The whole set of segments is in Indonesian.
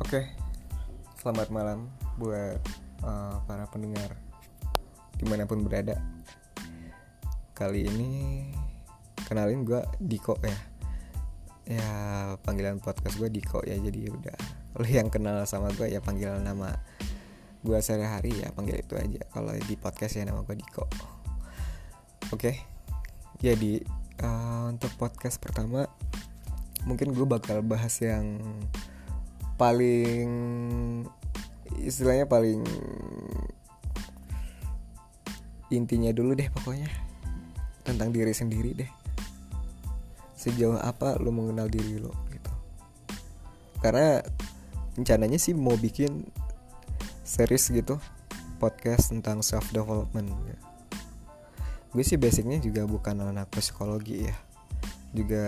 Oke, selamat malam buat uh, para pendengar di mana pun berada. Kali ini kenalin gue Diko ya. Ya panggilan podcast gue Diko ya. Jadi udah lo yang kenal sama gue ya panggilan nama gue sehari-hari ya panggil itu aja. Kalau di podcast ya nama gue Diko. Oke, jadi uh, untuk podcast pertama mungkin gue bakal bahas yang paling istilahnya paling intinya dulu deh pokoknya. Tentang diri sendiri deh. Sejauh apa lo mengenal diri lo gitu. Karena rencananya sih mau bikin series gitu podcast tentang self development gue sih basicnya juga bukan anak psikologi ya. Juga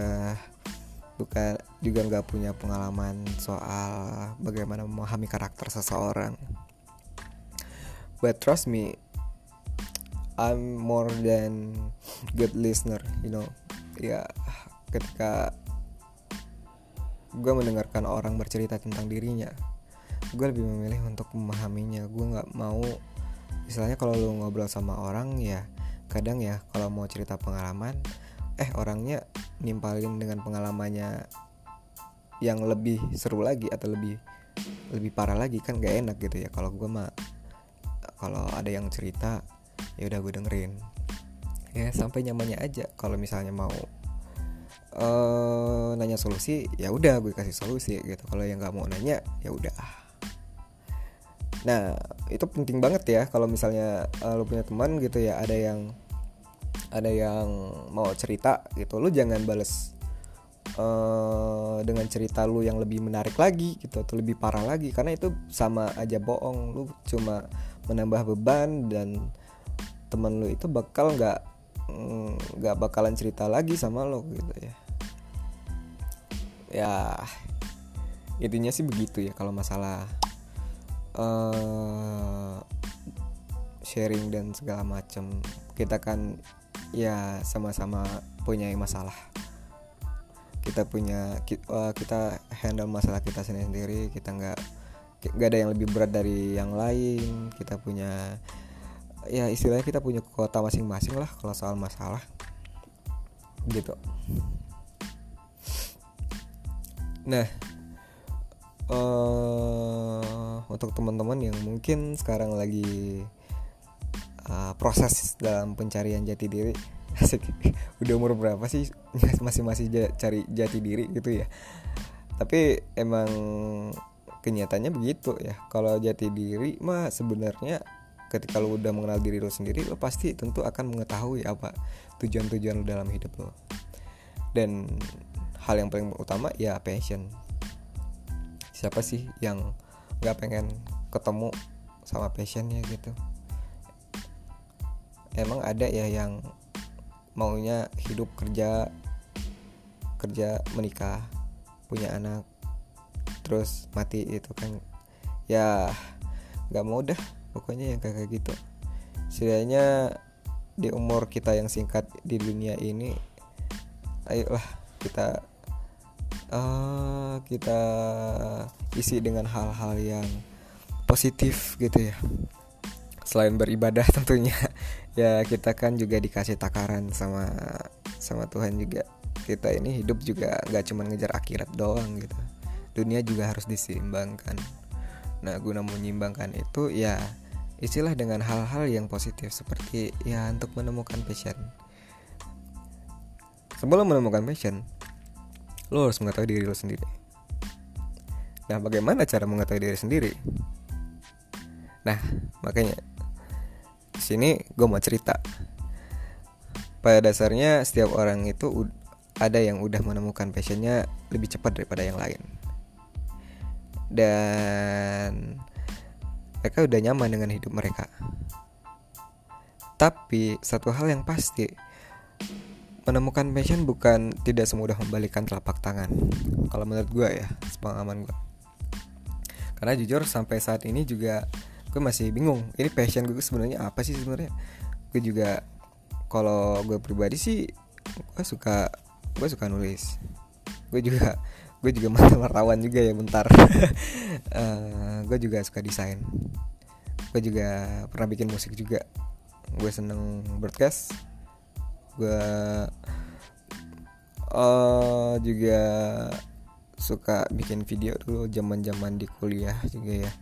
bukan juga nggak punya pengalaman soal bagaimana memahami karakter seseorang. But trust me I'm more than good listener you know. Ya ketika gue mendengarkan orang bercerita tentang dirinya gue lebih memilih untuk memahaminya. Gue nggak mau misalnya kalau lu ngobrol sama orang ya kadang ya kalau mau cerita pengalaman eh orangnya nimpalin dengan pengalamannya yang lebih seru lagi atau lebih lebih parah lagi kan gak enak gitu ya. Kalau gue mah kalau ada yang cerita ya udah gue dengerin. Ya sampai nyamannya aja. Kalau misalnya mau uh, nanya solusi ya udah gue kasih solusi gitu. Kalau yang nggak mau nanya ya udah. Nah itu penting banget ya. Kalau misalnya uh, lo punya teman gitu ya ada yang ada yang mau cerita gitu lu jangan bales uh, dengan cerita lu yang lebih menarik lagi gitu atau lebih parah lagi. Karena itu sama aja bohong lu cuma menambah beban dan teman lu itu bakal nggak mm, nggak bakalan cerita lagi sama lo gitu ya. Ya intinya sih begitu ya kalau masalah uh, sharing dan segala macam kita kan ya sama-sama punya masalah kita punya eh, kita handle masalah kita sendiri kita nggak nggak ada yang lebih berat dari yang lain kita punya ya istilahnya kita punya kota masing-masing lah kalau soal masalah gitu. Nah uh, untuk teman-teman yang mungkin sekarang lagi uh, proses dalam pencarian jati diri asik udah umur berapa sih? Masih masih cari jati diri gitu ya. Tapi emang kenyataannya begitu ya. Kalau jati diri mah sebenarnya ketika lo udah mengenal diri lo sendiri lo pasti tentu akan mengetahui apa tujuan-tujuan lo dalam hidup lo dan hal yang paling utama ya passion. Siapa sih yang nggak pengen ketemu sama passionnya gitu? Emang ada ya yang maunya hidup kerja kerja menikah punya anak terus mati itu kan ya nggak mau dah pokoknya yang kayak gitu. Setidaknya di umur kita yang singkat di dunia ini ayolah kita uh, kita isi dengan hal-hal yang positif gitu ya. Selain beribadah tentunya ya kita kan juga dikasih takaran sama sama Tuhan juga. Kita ini hidup juga nggak cuma ngejar akhirat doang gitu. Dunia juga harus diseimbangkan nah guna menyimbangkan itu ya istilah dengan hal-hal yang positif seperti ya untuk menemukan passion. Sebelum menemukan passion lo harus mengetahui diri lo sendiri. Nah bagaimana cara mengetahui diri sendiri? Nah makanya sini gue mau cerita. Pada dasarnya setiap orang itu ada yang udah menemukan passionnya lebih cepat daripada yang lain. Dan mereka udah nyaman dengan hidup mereka. Tapi satu hal yang pasti menemukan passion bukan tidak semudah membalikan telapak tangan. Kalau menurut gue ya, sepengalaman gue. Karena jujur sampai saat ini juga gue masih bingung ini passion gue sebenarnya apa sih sebenarnya? Gue juga kalau gue pribadi sih gue suka gue suka nulis. Gue juga gue juga mantan wartawan juga ya bentar. Uh, gue juga suka desain. Gue juga pernah bikin musik juga. Gue seneng broadcast. Gue uh, juga suka bikin video dulu zaman zaman di kuliah juga ya.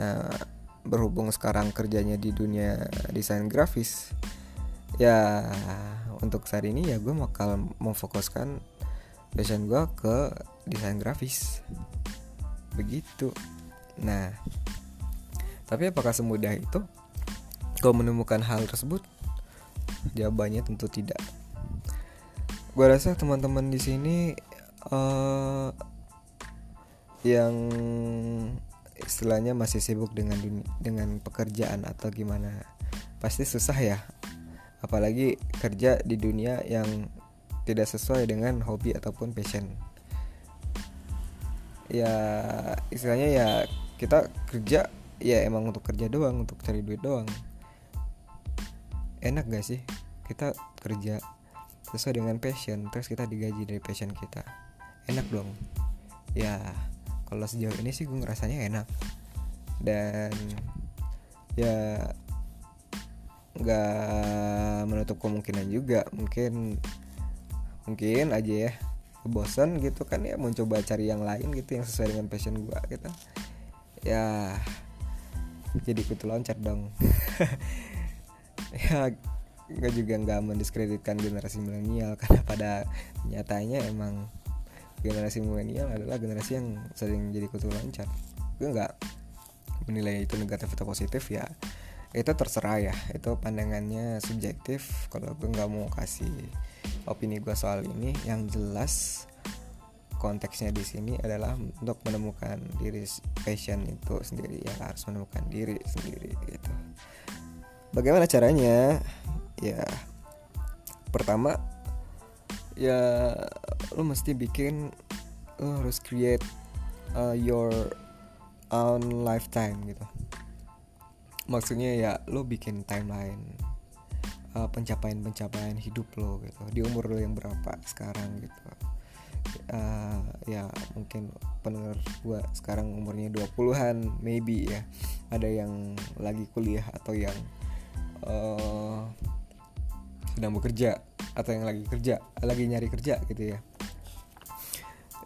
Nah berhubung sekarang kerjanya di dunia desain grafis ya untuk saat ini ya gue bakal memfokuskan passion gue ke desain grafis. Begitu. Nah tapi apakah semudah itu? Kau menemukan hal tersebut jawabannya tentu tidak. Gue rasa teman-teman di sini uh, yang istilahnya masih sibuk dengan dengan pekerjaan atau gimana pasti susah ya. Apalagi kerja di dunia yang tidak sesuai dengan hobi ataupun passion. Ya istilahnya ya kita kerja ya emang untuk kerja doang untuk cari duit doang. Enak gak sih kita kerja sesuai dengan passion terus kita digaji dari passion kita? Enak dong. Ya kalau sejauh ini sih gue ngerasanya enak. Dan ya nggak menutup kemungkinan juga. Mungkin mungkin aja ya. Bosan gitu kan ya mau coba cari yang lain gitu yang sesuai dengan passion gue gitu. Ya jadi kutu loncat dong. Ya gue juga nggak mendiskreditkan generasi milenial karena pada nyatanya emang generasi milenial adalah generasi yang sering jadi kutu loncat gue nggak menilai itu negatif atau positif ya. Itu terserah ya. Itu pandangannya subjektif. Kalau gue nggak mau kasih opini gue soal ini yang jelas konteksnya di sini adalah untuk menemukan diri passion itu sendiri. Ya harus menemukan diri sendiri gitu. Bagaimana caranya? Ya pertama ya lo mesti bikin lo harus create uh, your own lifetime gitu. Maksudnya ya lo bikin timeline uh, pencapaian-pencapaian hidup lo gitu. Di umur lo yang berapa sekarang gitu. Uh, ya mungkin pendengar gua sekarang umurnya 20-an maybe ya. Ada yang lagi kuliah atau yang uh, sedang bekerja atau yang lagi kerja lagi nyari kerja gitu ya.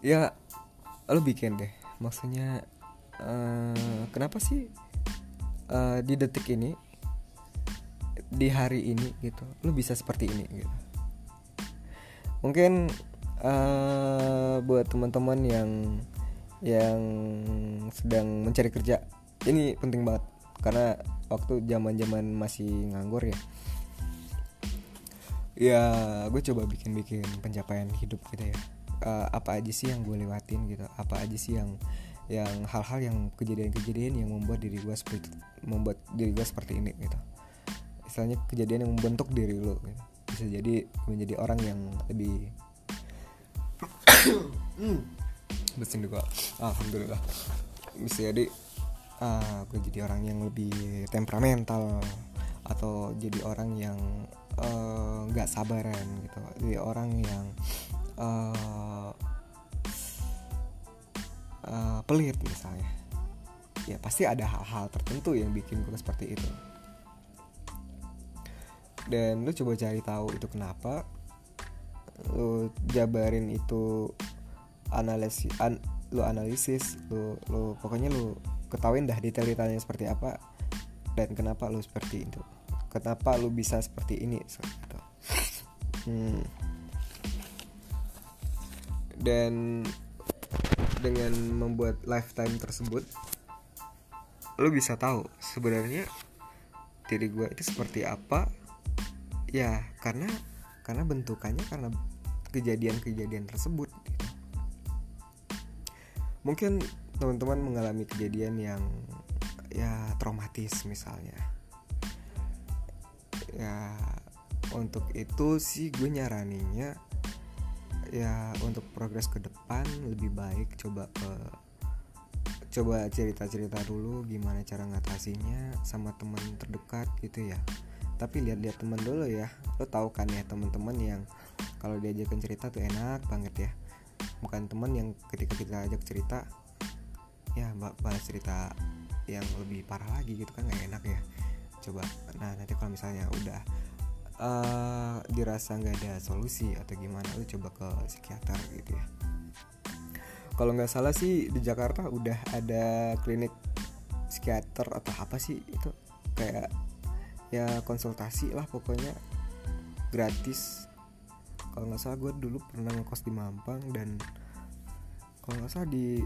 Ya lo bikin deh. Maksudnya uh, kenapa sih uh, di detik ini di hari ini gitu lo bisa seperti ini gitu? Mungkin uh, buat teman-teman yang yang sedang mencari kerja ini penting banget. Karena waktu zaman-zaman masih nganggur ya ya gue coba bikin-bikin pencapaian hidup gitu ya. Uh, apa aja sih yang gue lewatin gitu? Apa aja sih yang yang hal-hal yang kejadian-kejadian yang membuat diri gue seperti membuat diri gue seperti ini gitu. Istilahnya kejadian yang membentuk diri lo gitu. bisa jadi menjadi orang yang lebih bersin juga alhamdulillah. Bisa jadi uh, gue jadi orang yang lebih temperamental atau jadi orang yang nggak uh, sabaran gitu. Jadi orang yang uh, uh, pelit misalnya. Ya pasti ada hal-hal tertentu yang bikin gue seperti itu. Dan lu coba cari tahu itu kenapa lu jabarin itu analisis an, lu analisis lu lu pokoknya lu ketahuin dah detail-detailnya seperti apa dan kenapa lu seperti itu kenapa lu bisa seperti ini gitu. hmm. dan dengan membuat lifetime tersebut lu bisa tahu sebenarnya diri gue itu seperti apa ya karena karena bentukannya karena kejadian-kejadian tersebut gitu. mungkin teman-teman mengalami kejadian yang ya traumatis misalnya ya untuk itu sih gue nyaraninnya ya untuk progres ke depan lebih baik coba ke coba cerita-cerita dulu gimana cara ngatasinya sama teman terdekat gitu ya. Tapi lihat-lihat temen dulu ya. Lo tahu kan ya teman-teman yang kalau diajakin cerita tuh enak banget ya. Bukan teman yang ketika kita ajak cerita ya bahas cerita yang lebih parah lagi gitu kan nggak enak ya coba. Nah nanti kalau misalnya udah uh, dirasa nggak ada solusi atau gimana lu coba ke psikiater gitu ya. Kalau nggak salah sih di Jakarta udah ada klinik psikiater atau apa sih itu? Kayak ya konsultasi lah pokoknya gratis. Kalau nggak salah gue dulu pernah ngekos di Mampang dan kalau nggak salah di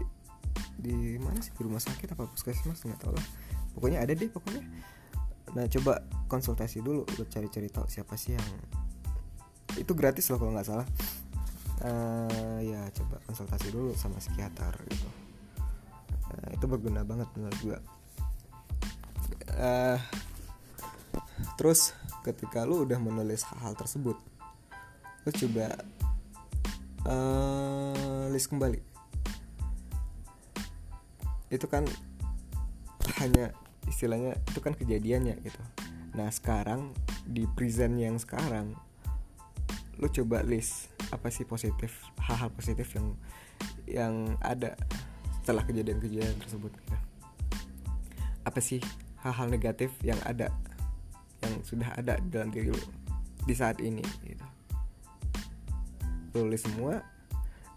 di mana sih? Di rumah sakit apa puskesmas? Nggak tahu lah. Pokoknya ada deh pokoknya nah coba konsultasi dulu buat cari-cari tahu siapa sih yang itu gratis loh kalau nggak salah. Uh, ya coba konsultasi dulu sama psikiater gitu. Uh, itu berguna banget menurut gue uh, terus ketika lu udah menulis hal-hal tersebut lu coba uh, list kembali. Itu kan hanya istilahnya itu kan kejadiannya gitu nah sekarang di present yang sekarang lu coba list apa sih positif hal-hal positif yang yang ada setelah kejadian-kejadian tersebut gitu. apa sih hal-hal negatif yang ada yang sudah ada dalam diri lu di saat ini gitu tulis semua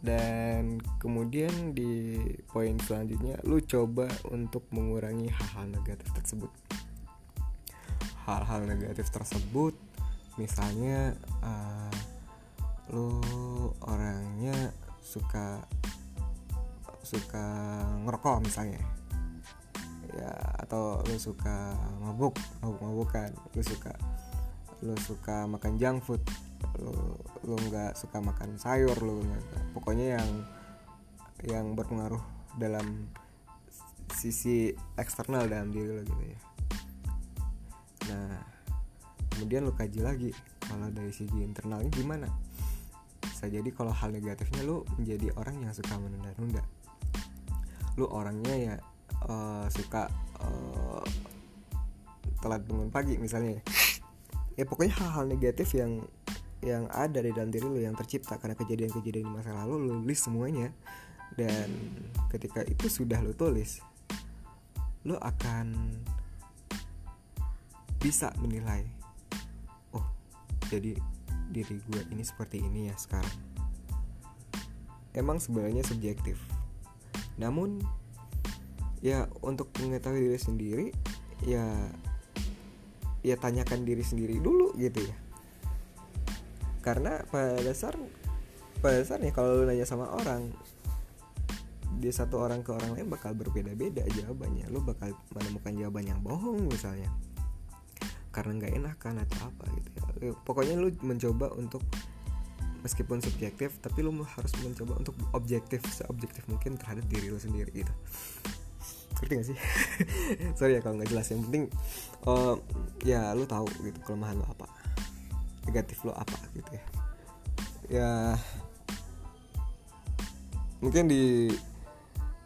dan kemudian di poin selanjutnya lu coba untuk mengurangi hal-hal negatif tersebut. Hal-hal negatif tersebut misalnya uh, lu orangnya suka suka ngerokok misalnya. Ya atau lu suka mabuk mabuk mabukan lu suka lu suka makan junk food lu lu nggak suka makan sayur lu pokoknya yang yang berpengaruh dalam sisi eksternal dalam diri lo gitu ya. Nah kemudian lu kaji lagi kalau dari segi internalnya gimana? Bisa jadi kalau hal negatifnya lu menjadi orang yang suka menunda-nunda. Lu orangnya ya uh, suka uh, telat bangun pagi misalnya ya pokoknya hal-hal negatif yang yang ada di dalam diri lo yang tercipta karena kejadian-kejadian di masa lalu lo tulis semuanya. Dan ketika itu sudah lo tulis lo akan bisa menilai oh jadi diri gue ini seperti ini ya sekarang. Emang sebenarnya subjektif. Namun ya untuk mengetahui diri sendiri ya ya tanyakan diri sendiri dulu gitu ya karena pada dasar pada dasarnya kalau lu nanya sama orang di satu orang ke orang lain bakal berbeda-beda jawabannya. Lu bakal menemukan jawaban yang bohong misalnya. Karena nggak enakan atau apa gitu ya. Pokoknya lu mencoba untuk meskipun subjektif tapi lu harus mencoba untuk objektif seobjektif mungkin terhadap diri lu sendiri gitu. Ngerti gak sih? Sorry ya kalau nggak jelas. Yang penting uh, ya lu tahu gitu kelemahan lu apa negatif lo apa gitu ya. Ya mungkin di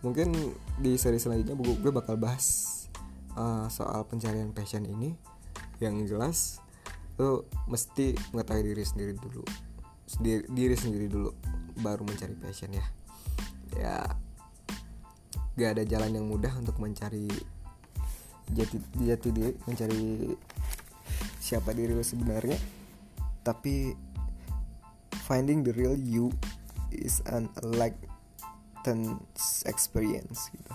mungkin di seri selanjutnya gue, bakal bahas uh, soal pencarian passion ini yang jelas lo mesti mengetahui diri sendiri dulu sendiri, diri sendiri dulu baru mencari passion ya. Ya gak ada jalan yang mudah untuk mencari jati jati diri mencari siapa diri lo sebenarnya tapi finding the real you is an enlightened experience gitu.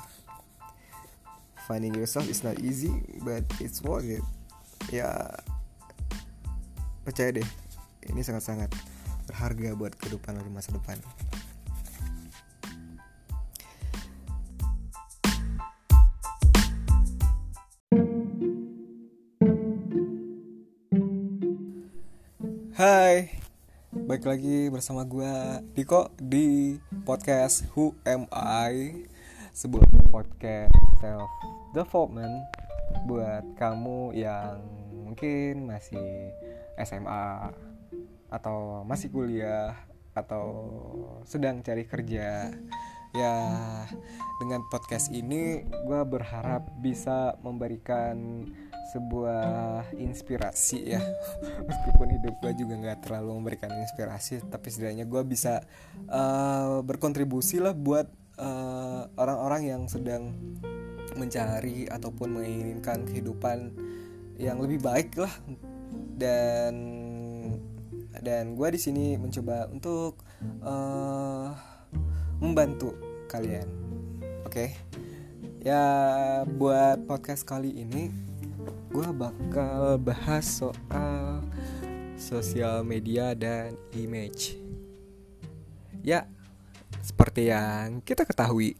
Finding yourself is not easy, but it's worth it. Ya, percaya deh, ini sangat-sangat berharga buat kehidupan di masa depan. Hai, balik lagi bersama gue Diko di podcast Who Am I? Sebuah podcast self development buat kamu yang mungkin masih SMA atau masih kuliah atau sedang cari kerja ya dengan podcast ini gue berharap bisa memberikan sebuah inspirasi ya. Meskipun hidup gue juga nggak terlalu memberikan inspirasi tapi setidaknya gue bisa uh, berkontribusi lah buat eh, orang-orang yang sedang mencari ataupun menginginkan kehidupan yang lebih baik lah. Dan dan gue di sini mencoba untuk uh, membantu kalian oke okay? ya buat podcast kali ini gue bakal bahas soal sosial media dan image. Ya, seperti yang kita ketahui,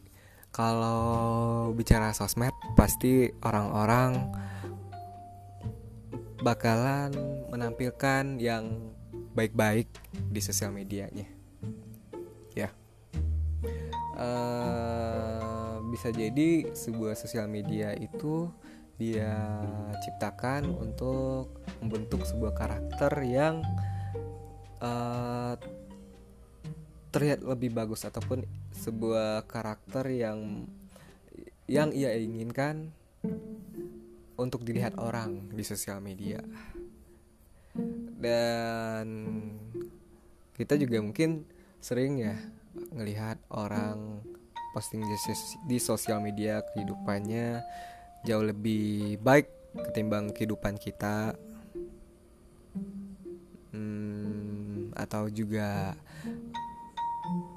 kalau bicara sosmed pasti orang-orang bakalan menampilkan yang baik-baik di sosial medianya. Uh, bisa jadi sebuah sosial media itu dia ciptakan untuk membentuk sebuah karakter yang uh, terlihat lebih bagus ataupun sebuah karakter yang yang ia inginkan untuk dilihat orang di sosial media. Dan kita juga mungkin sering ya ngelihat orang posting di sosial media kehidupannya jauh lebih baik ketimbang kehidupan kita. Hmm, atau juga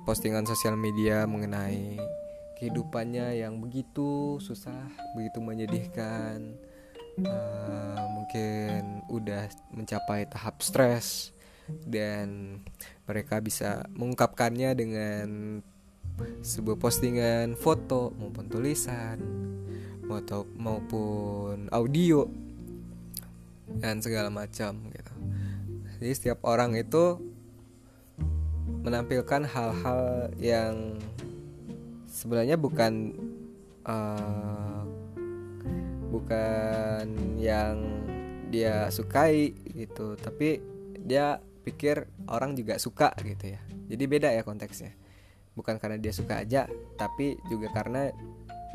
postingan sosial media mengenai kehidupannya yang begitu susah, begitu menyedihkan, uh, mungkin udah mencapai tahap stres dan mereka bisa mengungkapkannya dengan sebuah postingan foto maupun tulisan maupun audio dan segala macam gitu. Jadi setiap orang itu menampilkan hal-hal yang sebenarnya bukan uh, bukan yang dia sukai gitu, tapi dia pikir orang juga suka gitu ya. Jadi beda ya konteksnya. Bukan karena dia suka aja, tapi juga karena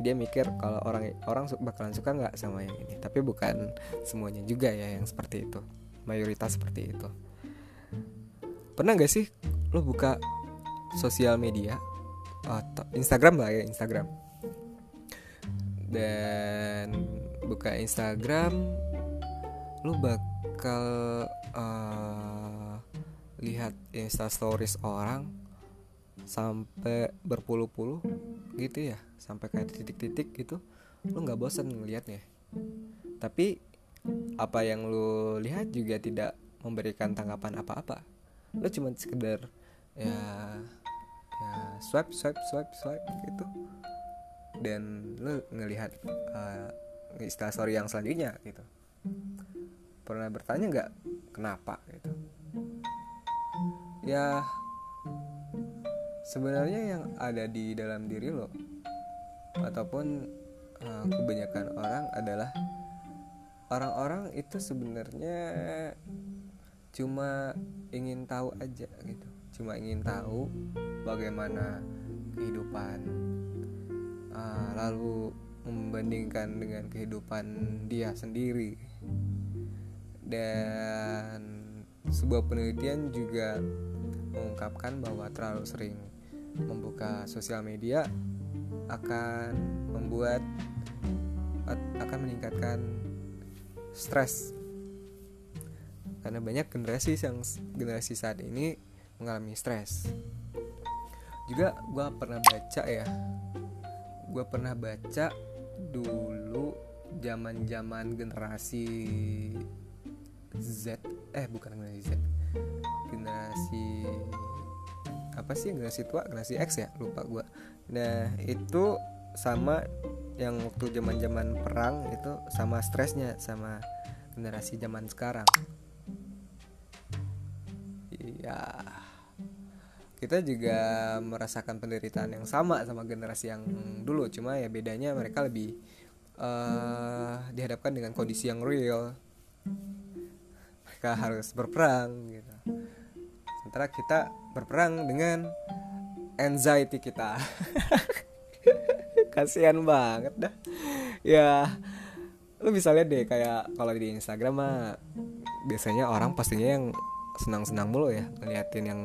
dia mikir kalau orang orang bakalan suka nggak sama yang ini tapi bukan semuanya juga ya yang seperti itu mayoritas seperti itu pernah nggak sih lo buka sosial media atau Instagram lah ya Instagram dan buka Instagram lo bakal uh, lihat insta stories orang sampai berpuluh-puluh gitu ya sampai kayak titik-titik gitu lu nggak bosan ngelihatnya tapi apa yang lu lihat juga tidak memberikan tanggapan apa-apa. Lu cuma sekedar ya ya swipe swipe swipe swipe gitu. Dan lu ngelihat uh, istilah story yang selanjutnya gitu. Pernah bertanya nggak kenapa gitu ya sebenarnya yang ada di dalam diri lo ataupun uh, kebanyakan orang adalah orang-orang itu sebenarnya cuma ingin tahu aja gitu. Cuma ingin tahu bagaimana kehidupan uh, lalu membandingkan dengan kehidupan dia sendiri. Dan sebuah penelitian juga mengungkapkan bahwa terlalu sering membuka sosial media akan membuat akan meningkatkan stres. Karena banyak generasi yang generasi saat ini mengalami stres. Juga gue pernah baca ya gue pernah baca dulu zaman zaman generasi Z eh bukan generasi Z generasi apa sih? Generasi tua generasi X ya? Lupa gue nah itu sama yang waktu zaman zaman perang itu sama stresnya sama generasi zaman sekarang. Iya. Kita juga merasakan penderitaan yang sama sama generasi yang dulu. Cuma ya bedanya mereka lebih uh, dihadapkan dengan kondisi yang real mereka harus berperang gitu. Sementara kita berperang dengan anxiety kita. Kasihan banget dah. Ya lu bisa lihat deh kayak kalau di Instagram mah biasanya orang pastinya yang senang-senang mulu ya ngeliatin yang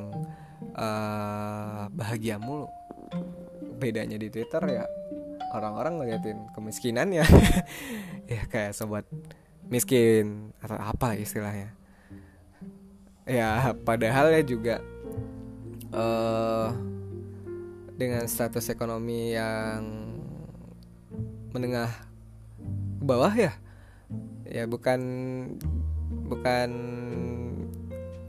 uh, bahagia mulu. Bedanya di Twitter ya orang-orang ngeliatin kemiskinan ya ya kayak sobat miskin atau apa istilahnya ya padahal ya juga uh, dengan status ekonomi yang menengah bawah ya ya bukan bukan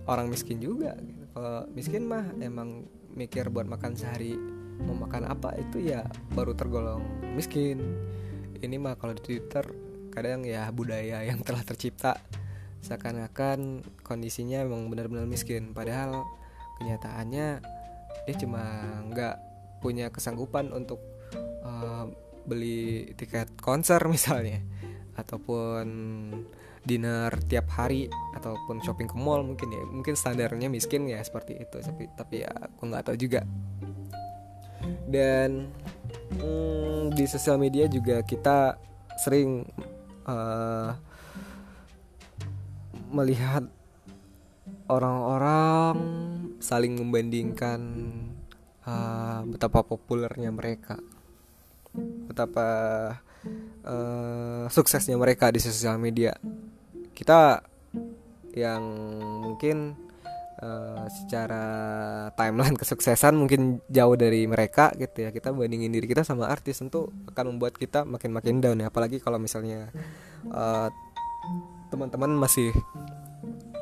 orang miskin juga gitu. kalau miskin mah emang mikir buat makan sehari mau makan apa itu ya baru tergolong miskin ini mah kalau di Twitter kadang ya budaya yang telah tercipta seakan-akan kondisinya emang benar-benar miskin. Padahal kenyataannya dia cuma nggak punya kesanggupan untuk uh, beli tiket konser misalnya. Ataupun dinner tiap hari ataupun shopping ke mall mungkin ya. Mungkin standarnya miskin ya seperti itu. Tapi tapi ya aku nggak tahu juga. Dan hmm, di sosial media juga kita sering uh, melihat orang-orang saling membandingkan uh, betapa populernya mereka betapa uh, suksesnya mereka di sosial media. Kita yang mungkin uh, secara timeline kesuksesan mungkin jauh dari mereka gitu ya. Kita bandingin diri kita sama artis tentu akan membuat kita makin makin down ya. Apalagi kalau misalnya uh, teman-teman masih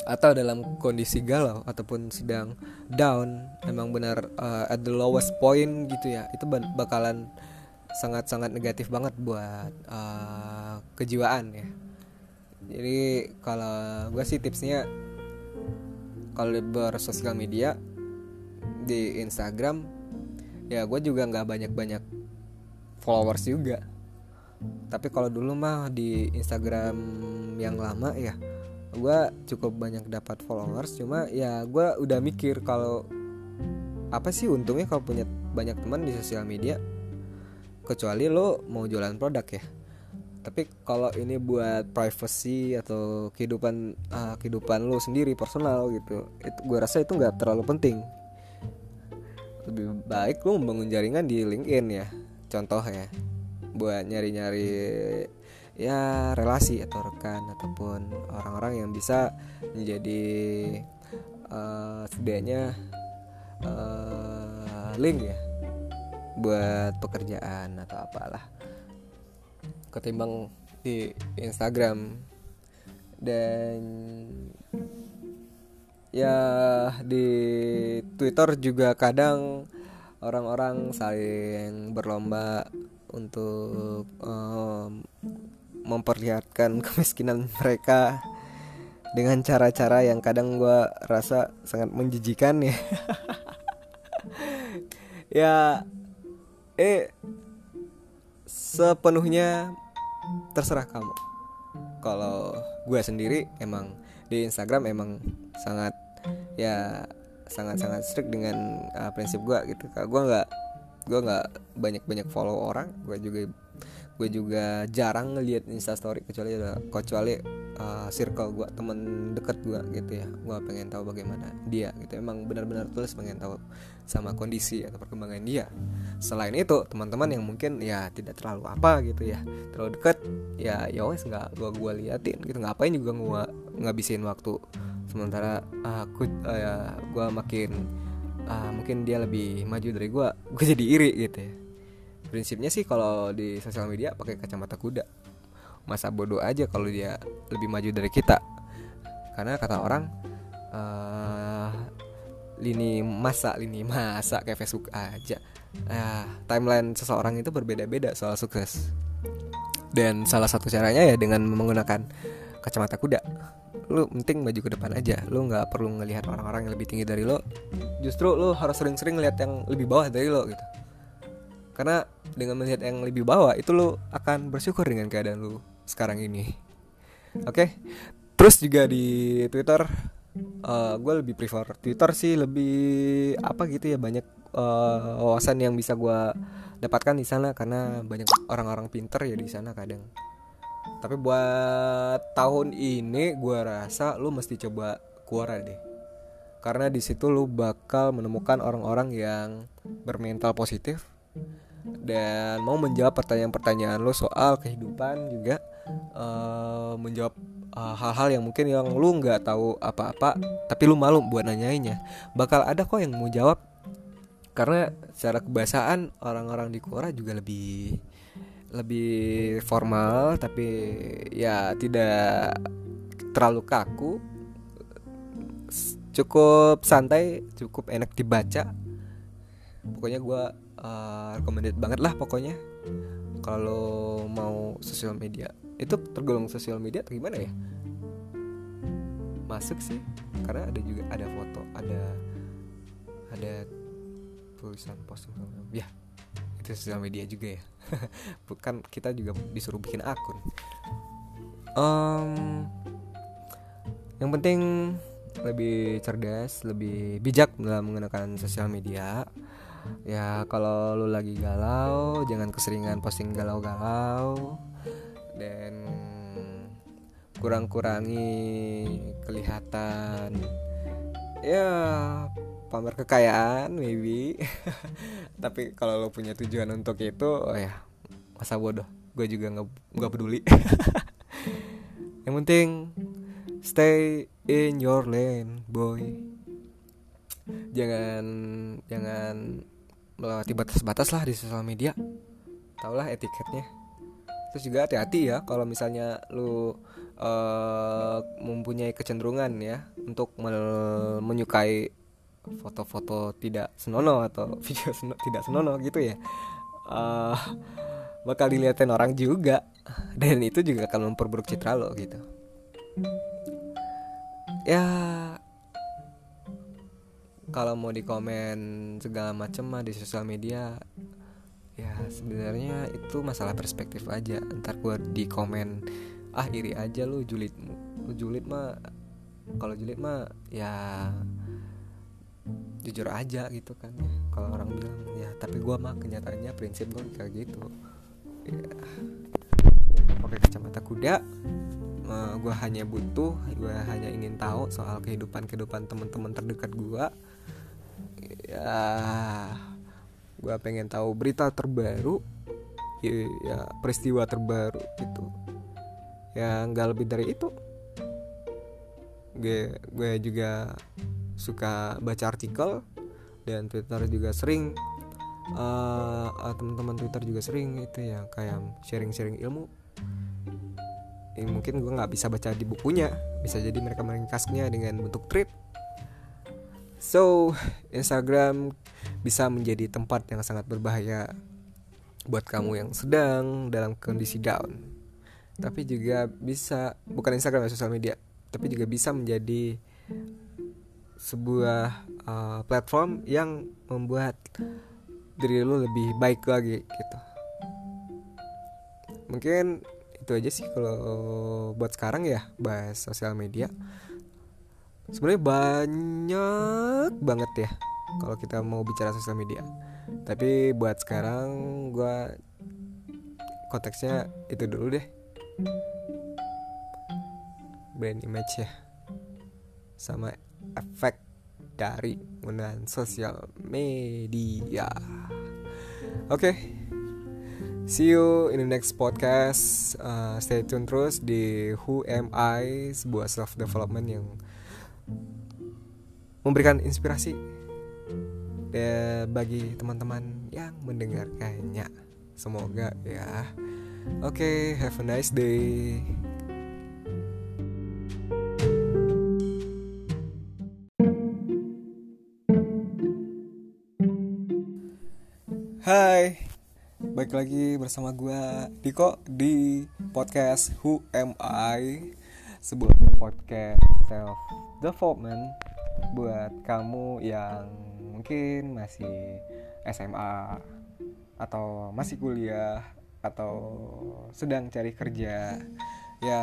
atau dalam kondisi galau ataupun sedang down emang benar uh, at the lowest point gitu ya itu bakalan sangat-sangat negatif banget buat uh, kejiwaan ya. Jadi kalau gue sih tipsnya kalau bersosial media di Instagram ya gue juga nggak banyak-banyak followers juga tapi kalau dulu mah di Instagram yang lama ya gue cukup banyak dapat followers. Cuma ya gue udah mikir kalau apa sih untungnya kalau punya banyak teman di sosial media? Kecuali lo mau jualan produk ya. Tapi kalau ini buat privacy atau kehidupan uh, kehidupan lo sendiri personal gitu itu gue rasa itu nggak terlalu penting. Lebih baik lo membangun jaringan di LinkedIn ya contoh ya buat nyari-nyari ya relasi atau rekan ataupun orang-orang yang bisa menjadi uh, setidaknya uh, link ya buat pekerjaan atau apalah. Ketimbang di Instagram. Dan ya di Twitter juga kadang orang-orang saling berlomba untuk um, memperlihatkan kemiskinan mereka dengan cara-cara yang kadang gue rasa sangat menjijikan ya. Ya eh sepenuhnya terserah kamu. Kalau gue sendiri emang di Instagram emang sangat ya sangat sangat strict dengan uh, prinsip gue gitu. Kalau gue nggak gue nggak banyak banyak follow orang gue juga gue juga jarang ngelihat instastory kecuali kecuali uh, circle gue temen deket gue gitu ya. Gue pengen tahu bagaimana dia gitu. Emang benar-benar tulus pengen tahu sama kondisi atau perkembangan dia. Selain itu teman-teman yang mungkin ya tidak terlalu apa gitu ya terlalu deket ya ya wes nggak gue gue liatin gitu. Ngapain juga gue ngabisin waktu? Sementara aku uh, ya gue makin uh, mungkin dia lebih maju dari gue gue jadi iri gitu ya. Prinsipnya sih kalau di sosial media pakai kacamata kuda. Masa bodoh aja kalau dia lebih maju dari kita. Karena kata orang uh, lini masa lini masa kayak Facebook aja. Uh, timeline seseorang itu berbeda-beda soal sukses. Dan salah satu caranya ya dengan menggunakan kacamata kuda lu penting maju ke depan aja. Lu nggak perlu ngelihat orang-orang yang lebih tinggi dari lo justru lu harus sering-sering lihat yang lebih bawah dari lo gitu. Karena dengan melihat yang lebih bawah itu lo akan bersyukur dengan keadaan lu sekarang ini. Oke? Okay? terus juga di Twitter uh, eh, gue lebih prefer Twitter sih lebih apa gitu ya banyak uh, wawasan yang bisa gue dapatkan di sana. Karena banyak orang-orang pinter ya di sana kadang tapi buat tahun ini gue rasa lu mesti coba Quora deh. Karena di situ lu bakal menemukan orang-orang yang bermental positif dan mau menjawab pertanyaan-pertanyaan lo soal kehidupan juga uh, menjawab eh, hal-hal yang mungkin yang lu nggak tahu apa-apa tapi lu malu buat nanyainnya. Bakal ada kok yang mau jawab. Karena secara kebiasaan orang-orang di Quora juga lebih lebih formal tapi ya tidak terlalu kaku. Cukup santai cukup enak dibaca. Pokoknya gue uh, recommended banget lah pokoknya. Kalau mau sosial media. Itu tergolong sosial media atau gimana ya? Masuk sih karena ada juga ada foto ada ada tulisan posting ya itu sosial media juga ya. Bukan kita juga disuruh bikin akun. Um, yang penting lebih cerdas, lebih bijak dalam menggunakan sosial media. Ya kalau lu lagi galau, jangan keseringan posting galau-galau. Dan kurang-kurangi kelihatan. Ya pamer kekayaan maybe. Tapi kalau lo punya tujuan untuk itu oh ya masa bodoh. Gue juga nggak nggak peduli. Yang penting stay in your lane boy. Jangan jangan melewati batas-batas lah di sosial media. Taulah etiketnya. Terus juga hati-hati ya kalau misalnya lu uh, mempunyai kecenderungan ya untuk menyukai foto-foto tidak senonoh atau video seno tidak senonoh gitu ya. Uh, bakal dilihatin orang juga. Dan itu juga akan memperburuk citra lo gitu. Ya kalau mau di komen segala macam mah di sosial media ya sebenarnya itu masalah perspektif aja. Ntar gue di komen ah iri aja lu julid lu julid mah kalau julid mah ya jujur aja gitu kan kalau orang bilang ya tapi gue mah kenyataannya prinsip gue kayak gitu. Ya pakai kacamata kuda uh, gue hanya butuh gue hanya ingin tahu soal kehidupan kehidupan teman-teman terdekat gue ya gue pengen tahu berita terbaru ya, ya peristiwa terbaru gitu. Ya nggak lebih dari itu. Gue gue juga suka baca artikel dan Twitter juga sering uh, teman-teman Twitter juga sering itu ya kayak sharing-sharing ilmu. Ini mungkin gue nggak bisa baca di bukunya bisa jadi mereka meringkasnya dengan bentuk trip so Instagram bisa menjadi tempat yang sangat berbahaya buat kamu yang sedang dalam kondisi down. Tapi juga bisa bukan Instagram ya sosial media tapi juga bisa menjadi sebuah uh, platform yang membuat diri lu lebih baik lagi gitu. Mungkin itu aja sih kalau buat sekarang ya bahas sosial media. Sebenarnya banyak banget ya kalau kita mau bicara sosial media. Tapi buat sekarang gue konteksnya itu dulu deh. Brand image ya sama efek dari penggunaan sosial media oke okay. See you in the next podcast. Uh, stay tune terus di Who Am I, sebuah self development yang memberikan inspirasi bagi teman-teman yang mendengarkannya. Semoga ya. Oke, okay, have a nice day. Hai. Baik lagi bersama gue Diko di podcast Who Am I? Sebuah podcast self development Buat kamu yang mungkin masih SMA Atau masih kuliah Atau sedang cari kerja ya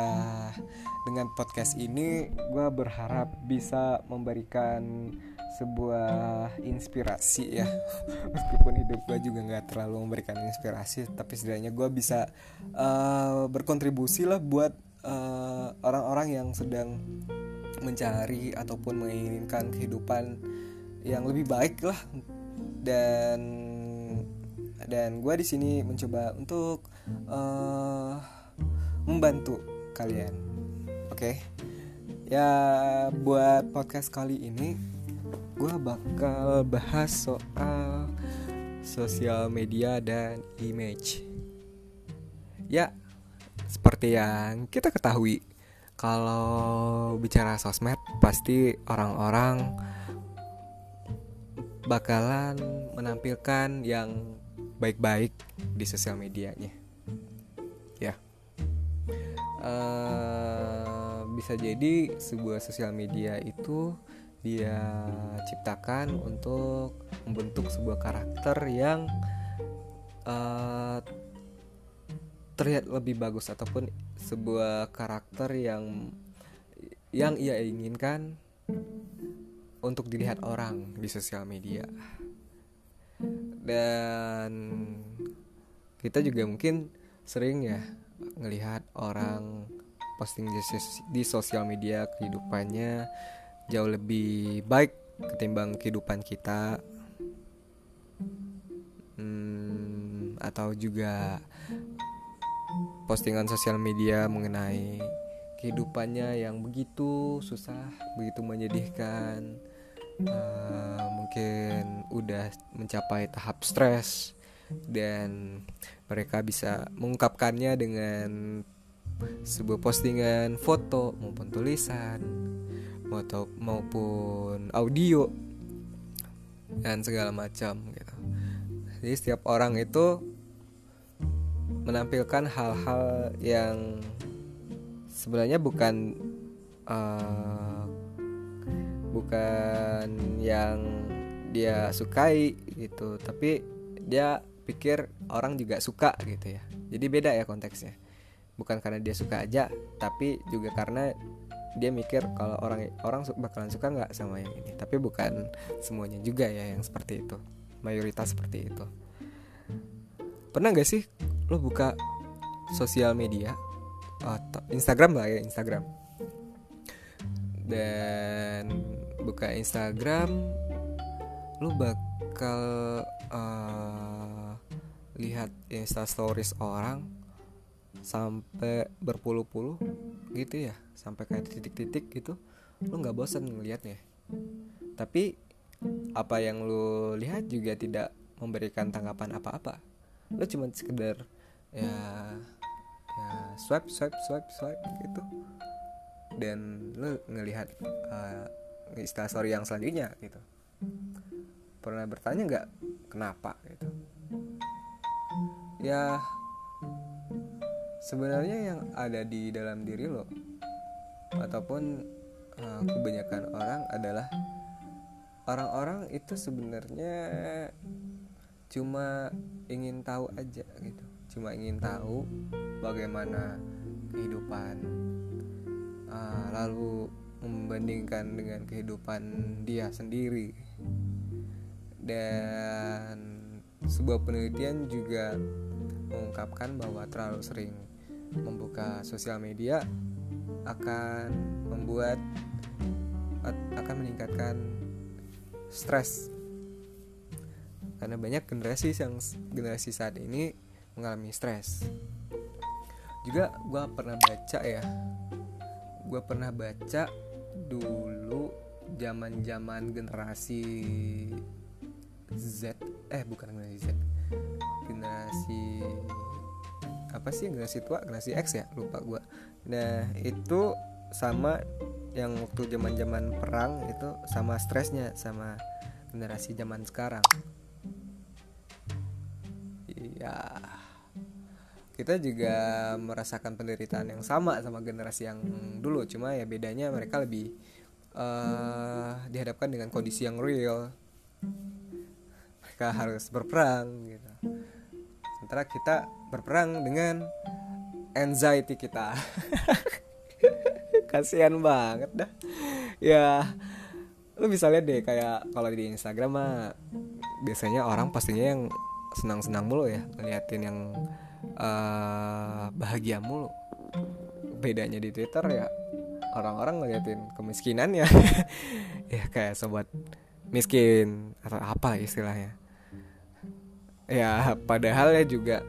dengan podcast ini gue berharap bisa memberikan sebuah inspirasi ya. Meskipun hidup gue juga nggak terlalu memberikan inspirasi tapi setidaknya gue bisa uh, berkontribusi lah buat eh, orang-orang uh, yang sedang mencari ataupun menginginkan kehidupan yang lebih baik lah. Dan dan gue di sini mencoba untuk uh, membantu kalian oke okay? ya buat podcast kali ini gue bakal bahas soal sosial media dan image. Ya, seperti yang kita ketahui, kalau bicara sosmed pasti orang-orang bakalan menampilkan yang baik-baik di sosial medianya. Ya, uh, bisa jadi sebuah sosial media itu dia ciptakan untuk membentuk sebuah karakter yang uh, terlihat lebih bagus ataupun sebuah karakter yang yang ia inginkan untuk dilihat orang di sosial media. Dan kita juga mungkin sering ya ngelihat orang posting di sosial media kehidupannya jauh lebih baik ketimbang kehidupan kita. Hmm, atau juga postingan sosial media mengenai kehidupannya yang begitu susah begitu menyedihkan uh, mungkin udah mencapai tahap stres dan mereka bisa mengungkapkannya dengan sebuah postingan foto maupun tulisan maupun audio dan segala macam gitu. Jadi setiap orang itu menampilkan hal-hal yang sebenarnya bukan uh, bukan yang dia sukai gitu, tapi dia pikir orang juga suka gitu ya. Jadi beda ya konteksnya. Bukan karena dia suka aja, tapi juga karena dia mikir kalau orang orang bakalan suka nggak sama yang ini tapi bukan semuanya juga ya yang seperti itu mayoritas seperti itu pernah nggak sih lo buka sosial media Instagram lah ya Instagram dan buka Instagram lo bakal uh, lihat Insta Stories orang sampai berpuluh-puluh gitu ya sampai kayak titik-titik gitu lu nggak bosan ngelihatnya tapi apa yang lu lihat juga tidak memberikan tanggapan apa-apa. Lu cuma sekedar ya ya swipe swipe swipe swipe gitu. Dan lu ngelihat uh, istilah story yang selanjutnya gitu. Pernah bertanya nggak kenapa gitu ya sebenarnya yang ada di dalam diri lo ataupun uh, kebanyakan orang adalah orang-orang itu sebenarnya cuma ingin tahu aja gitu. Cuma ingin tahu bagaimana kehidupan uh, lalu membandingkan dengan kehidupan dia sendiri. Dan sebuah penelitian juga mengungkapkan bahwa terlalu sering membuka sosial media akan membuat akan meningkatkan stres. Karena banyak generasi yang generasi saat ini mengalami stres. Juga gue pernah baca ya gue pernah baca dulu zaman zaman generasi Z eh bukan generasi Z generasi apa sih generasi tua? Generasi X ya? Lupa gue nah itu sama yang waktu zaman zaman perang itu sama stresnya sama generasi zaman sekarang. Iya. Kita juga merasakan penderitaan yang sama sama generasi yang dulu. Cuma ya bedanya mereka lebih uh, dihadapkan dengan kondisi yang real. Mereka harus berperang gitu sementara kita berperang dengan anxiety kita. Kasihan banget dah. Ya lu bisa lihat deh kayak kalau di Instagram mah biasanya orang pastinya yang senang-senang mulu ya ngeliatin yang uh, bahagia mulu. Bedanya di Twitter ya orang-orang ngeliatin kemiskinan ya ya kayak sobat miskin atau apa istilahnya ya padahal ya juga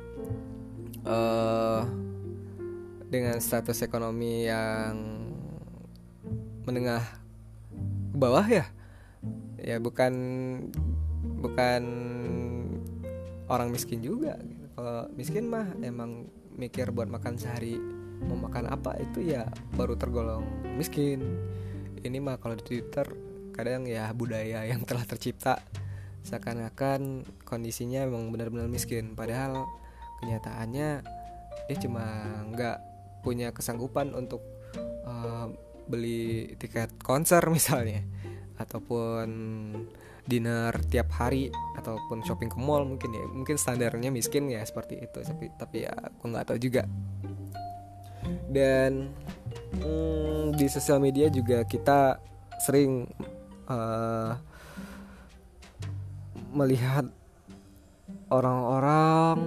uh, dengan status ekonomi yang menengah ke bawah ya ya bukan bukan orang miskin juga gitu. kalau miskin mah emang mikir buat makan sehari mau makan apa itu ya baru tergolong miskin ini mah kalau di Twitter kadang ya budaya yang telah tercipta seakan-akan kondisinya emang benar-benar miskin. Padahal kenyataannya dia cuma nggak punya kesanggupan untuk uh, beli tiket konser misalnya. Ataupun dinner tiap hari ataupun shopping ke mall mungkin ya. Mungkin standarnya miskin ya seperti itu. Tapi tapi ya aku nggak tahu juga. Dan hmm, di sosial media juga kita sering uh, melihat orang-orang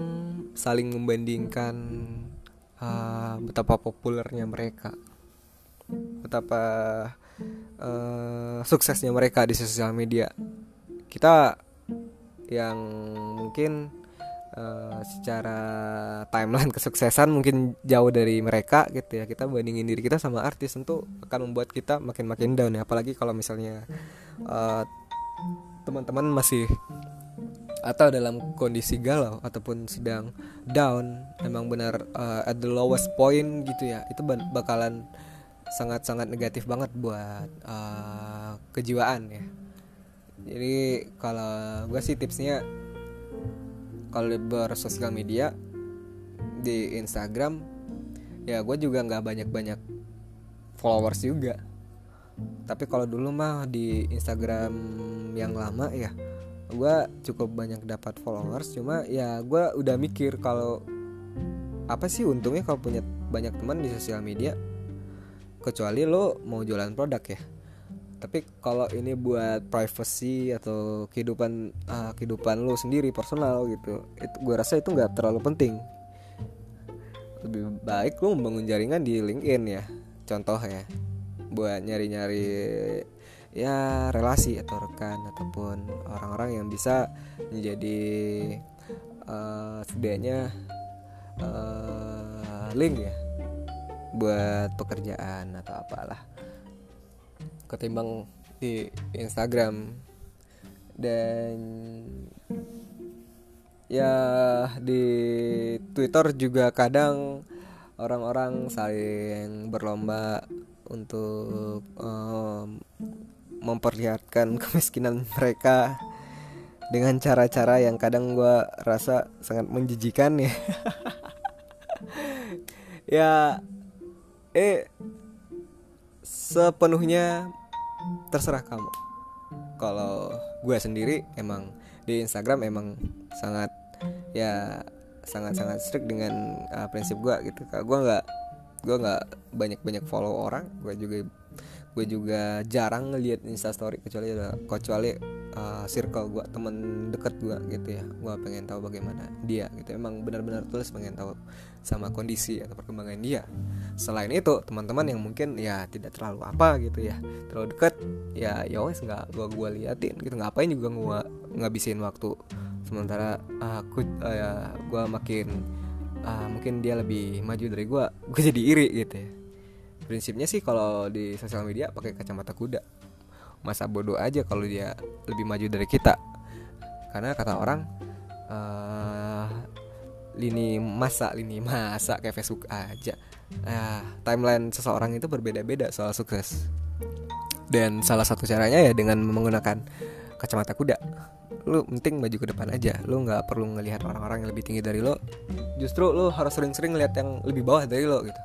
saling membandingkan uh, betapa populernya mereka betapa uh, suksesnya mereka di sosial media. Kita yang mungkin uh, secara timeline kesuksesan mungkin jauh dari mereka gitu ya. Kita bandingin diri kita sama artis tentu akan membuat kita makin makin down ya. Apalagi kalau misalnya uh, teman-teman masih atau dalam kondisi galau ataupun sedang down emang benar uh, at the lowest point gitu ya itu bakalan sangat-sangat negatif banget buat uh, kejiwaan ya. Jadi kalau gue sih tipsnya kalau bersosial media di Instagram ya gue juga nggak banyak-banyak followers juga tapi kalau dulu mah di Instagram yang lama ya gue cukup banyak dapat followers. Cuma ya gue udah mikir kalau apa sih untungnya kalau punya banyak teman di sosial media? Kecuali lo mau jualan produk ya. Tapi kalau ini buat privacy atau kehidupan uh, kehidupan lo sendiri personal gitu itu gue rasa itu nggak terlalu penting. Lebih baik lo membangun jaringan di LinkedIn ya contoh ya buat nyari-nyari ya relasi atau rekan ataupun orang-orang yang bisa menjadi uh, setidaknya uh, link ya buat pekerjaan atau apalah. Ketimbang di Instagram. Dan ya di Twitter juga kadang orang-orang saling berlomba untuk um, memperlihatkan kemiskinan mereka dengan cara-cara yang kadang gue rasa sangat menjijikan ya. Ya eh sepenuhnya terserah kamu. Kalau gue sendiri emang di Instagram emang sangat ya sangat sangat strict dengan uh, prinsip gue gitu gue nggak gue nggak banyak banyak follow orang gue juga gue juga jarang ngeliat instastory kecuali ada kecuali uh, circle gue temen deket gue gitu ya. Gue pengen tahu bagaimana dia gitu. Emang benar-benar tulus pengen tahu sama kondisi atau perkembangan dia. Selain itu teman-teman yang mungkin ya tidak terlalu apa gitu ya terlalu deket ya ya wes nggak gue gue liatin gitu. Ngapain juga gue ngabisin waktu? Sementara aku uh, ya gue makin uh, mungkin dia lebih maju dari gue gue jadi iri gitu ya. Prinsipnya sih kalau di sosial media pakai kacamata kuda. Masa bodoh aja kalau dia lebih maju dari kita. Karena kata orang uh, lini masa lini masa kayak Facebook aja. Uh, timeline seseorang itu berbeda-beda soal sukses. Dan salah satu caranya ya dengan menggunakan kacamata kuda lu penting maju ke depan aja. Lu nggak perlu ngelihat orang-orang yang lebih tinggi dari lo. Justru lu harus sering-sering ngelihat yang lebih bawah dari lo gitu.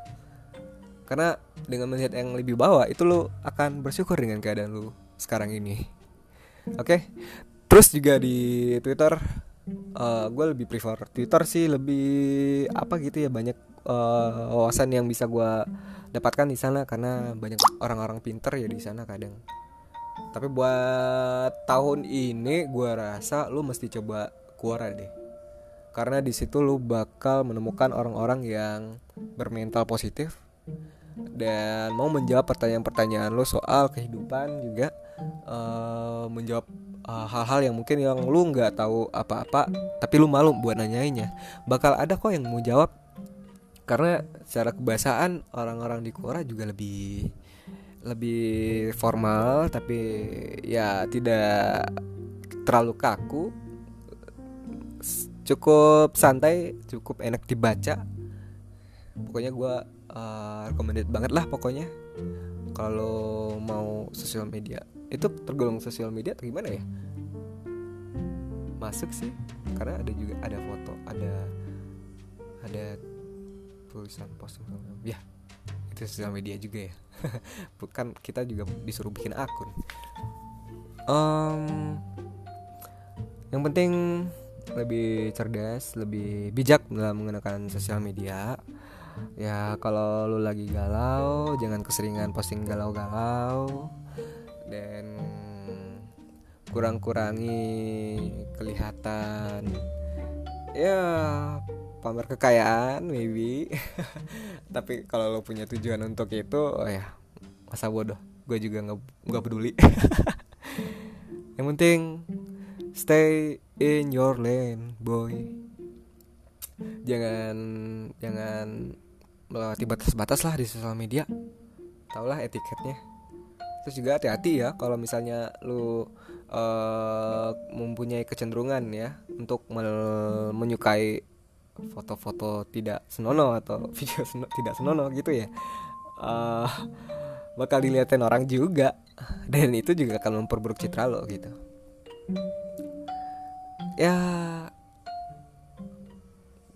Karena dengan melihat yang lebih bawah itu lo akan bersyukur dengan keadaan lo sekarang ini. Oke? Okay? terus juga di Twitter uh, gue lebih prefer Twitter sih lebih apa gitu ya banyak uh, wawasan yang bisa gue dapatkan di sana. Karena banyak orang-orang pinter ya di sana kadang tapi buat tahun ini gue rasa lu mesti coba Quora deh. Karena di situ lu bakal menemukan orang-orang yang bermental positif dan mau menjawab pertanyaan-pertanyaan lo soal kehidupan juga uh, menjawab uh, hal-hal yang mungkin yang lu nggak tahu apa-apa tapi lu malu buat nanyainnya. Bakal ada kok yang mau jawab. Karena secara kebahasaan orang-orang di Quora juga lebih lebih formal tapi ya tidak terlalu kaku. Cukup santai cukup enak dibaca. Pokoknya gue uh, recommended banget lah pokoknya. Kalau mau sosial media. Itu tergolong sosial media atau gimana ya? Masuk sih karena ada juga ada foto ada ada tulisan posting ya itu sosial media juga ya. Bukan kita juga disuruh bikin akun. Um, yang penting lebih cerdas lebih bijak dalam menggunakan sosial media. Ya kalau lu lagi galau jangan keseringan posting galau-galau. Dan kurang-kurangi kelihatan. Ya pamer kekayaan maybe. Tapi kalau lo punya tujuan untuk itu oh ya masa bodoh. Gue juga nggak nggak peduli. Yang penting stay in your lane boy. Jangan jangan melewati batas-batas lah di sosial media. Tau lah etiketnya. Terus juga hati-hati ya kalau misalnya lu uh, mempunyai kecenderungan ya untuk menyukai foto-foto tidak senonoh atau video seno tidak senonoh gitu ya. Uh, bakal dilihatin orang juga. Dan itu juga akan memperburuk citra lo gitu. Ya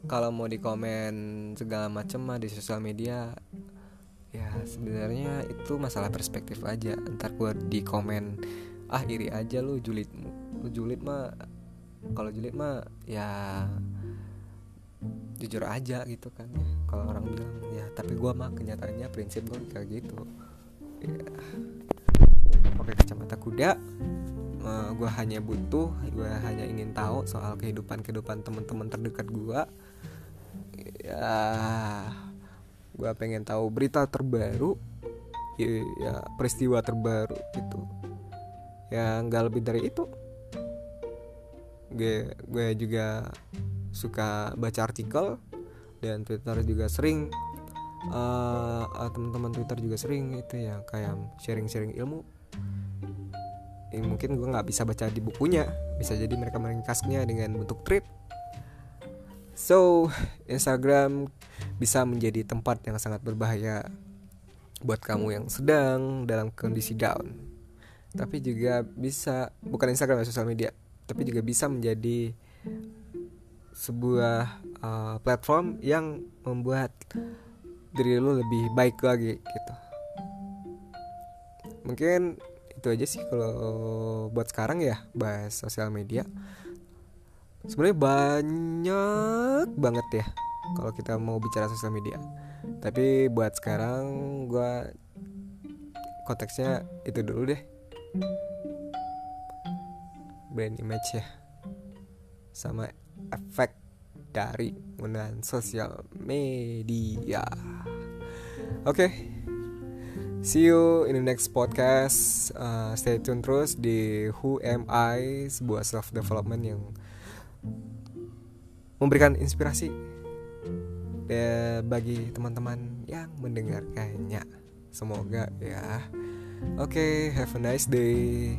kalau mau di komen segala macam mah di sosial media ya sebenarnya itu masalah perspektif aja. Ntar gue di komen ah iri aja lu julid lu julid mah kalau julid mah ya jujur aja gitu kan ya kalau orang bilang ya tapi gue mah kenyataannya prinsip gue kayak gitu. Ya pakai kacamata kuda uh, gue hanya butuh gue hanya ingin tahu soal kehidupan kehidupan teman-teman terdekat gue ya gue pengen tahu berita terbaru ya, ya peristiwa terbaru gitu. Ya nggak lebih dari itu. Gue gue juga suka baca artikel dan Twitter juga sering uh, teman-teman Twitter juga sering itu ya kayak sharing-sharing ilmu ini mungkin gue nggak bisa baca di bukunya bisa jadi mereka meringkasnya dengan bentuk tweet So, Instagram bisa menjadi tempat yang sangat berbahaya buat kamu yang sedang dalam kondisi down. Tapi juga bisa bukan Instagram ya sosial media, tapi juga bisa menjadi sebuah uh, platform yang membuat diri lu lebih baik lagi gitu. Mungkin itu aja sih kalau buat sekarang ya bahas sosial media. Sebenarnya banyak banget ya kalau kita mau bicara sosial media. Tapi buat sekarang gue konteksnya itu dulu deh. Brand image ya sama efek dari penggunaan sosial media oke okay. See you in the next podcast. Uh, stay tune terus di Who Am I, sebuah self development yang memberikan inspirasi ya, bagi teman-teman yang mendengarkannya. Semoga ya. Oke, okay, have a nice day.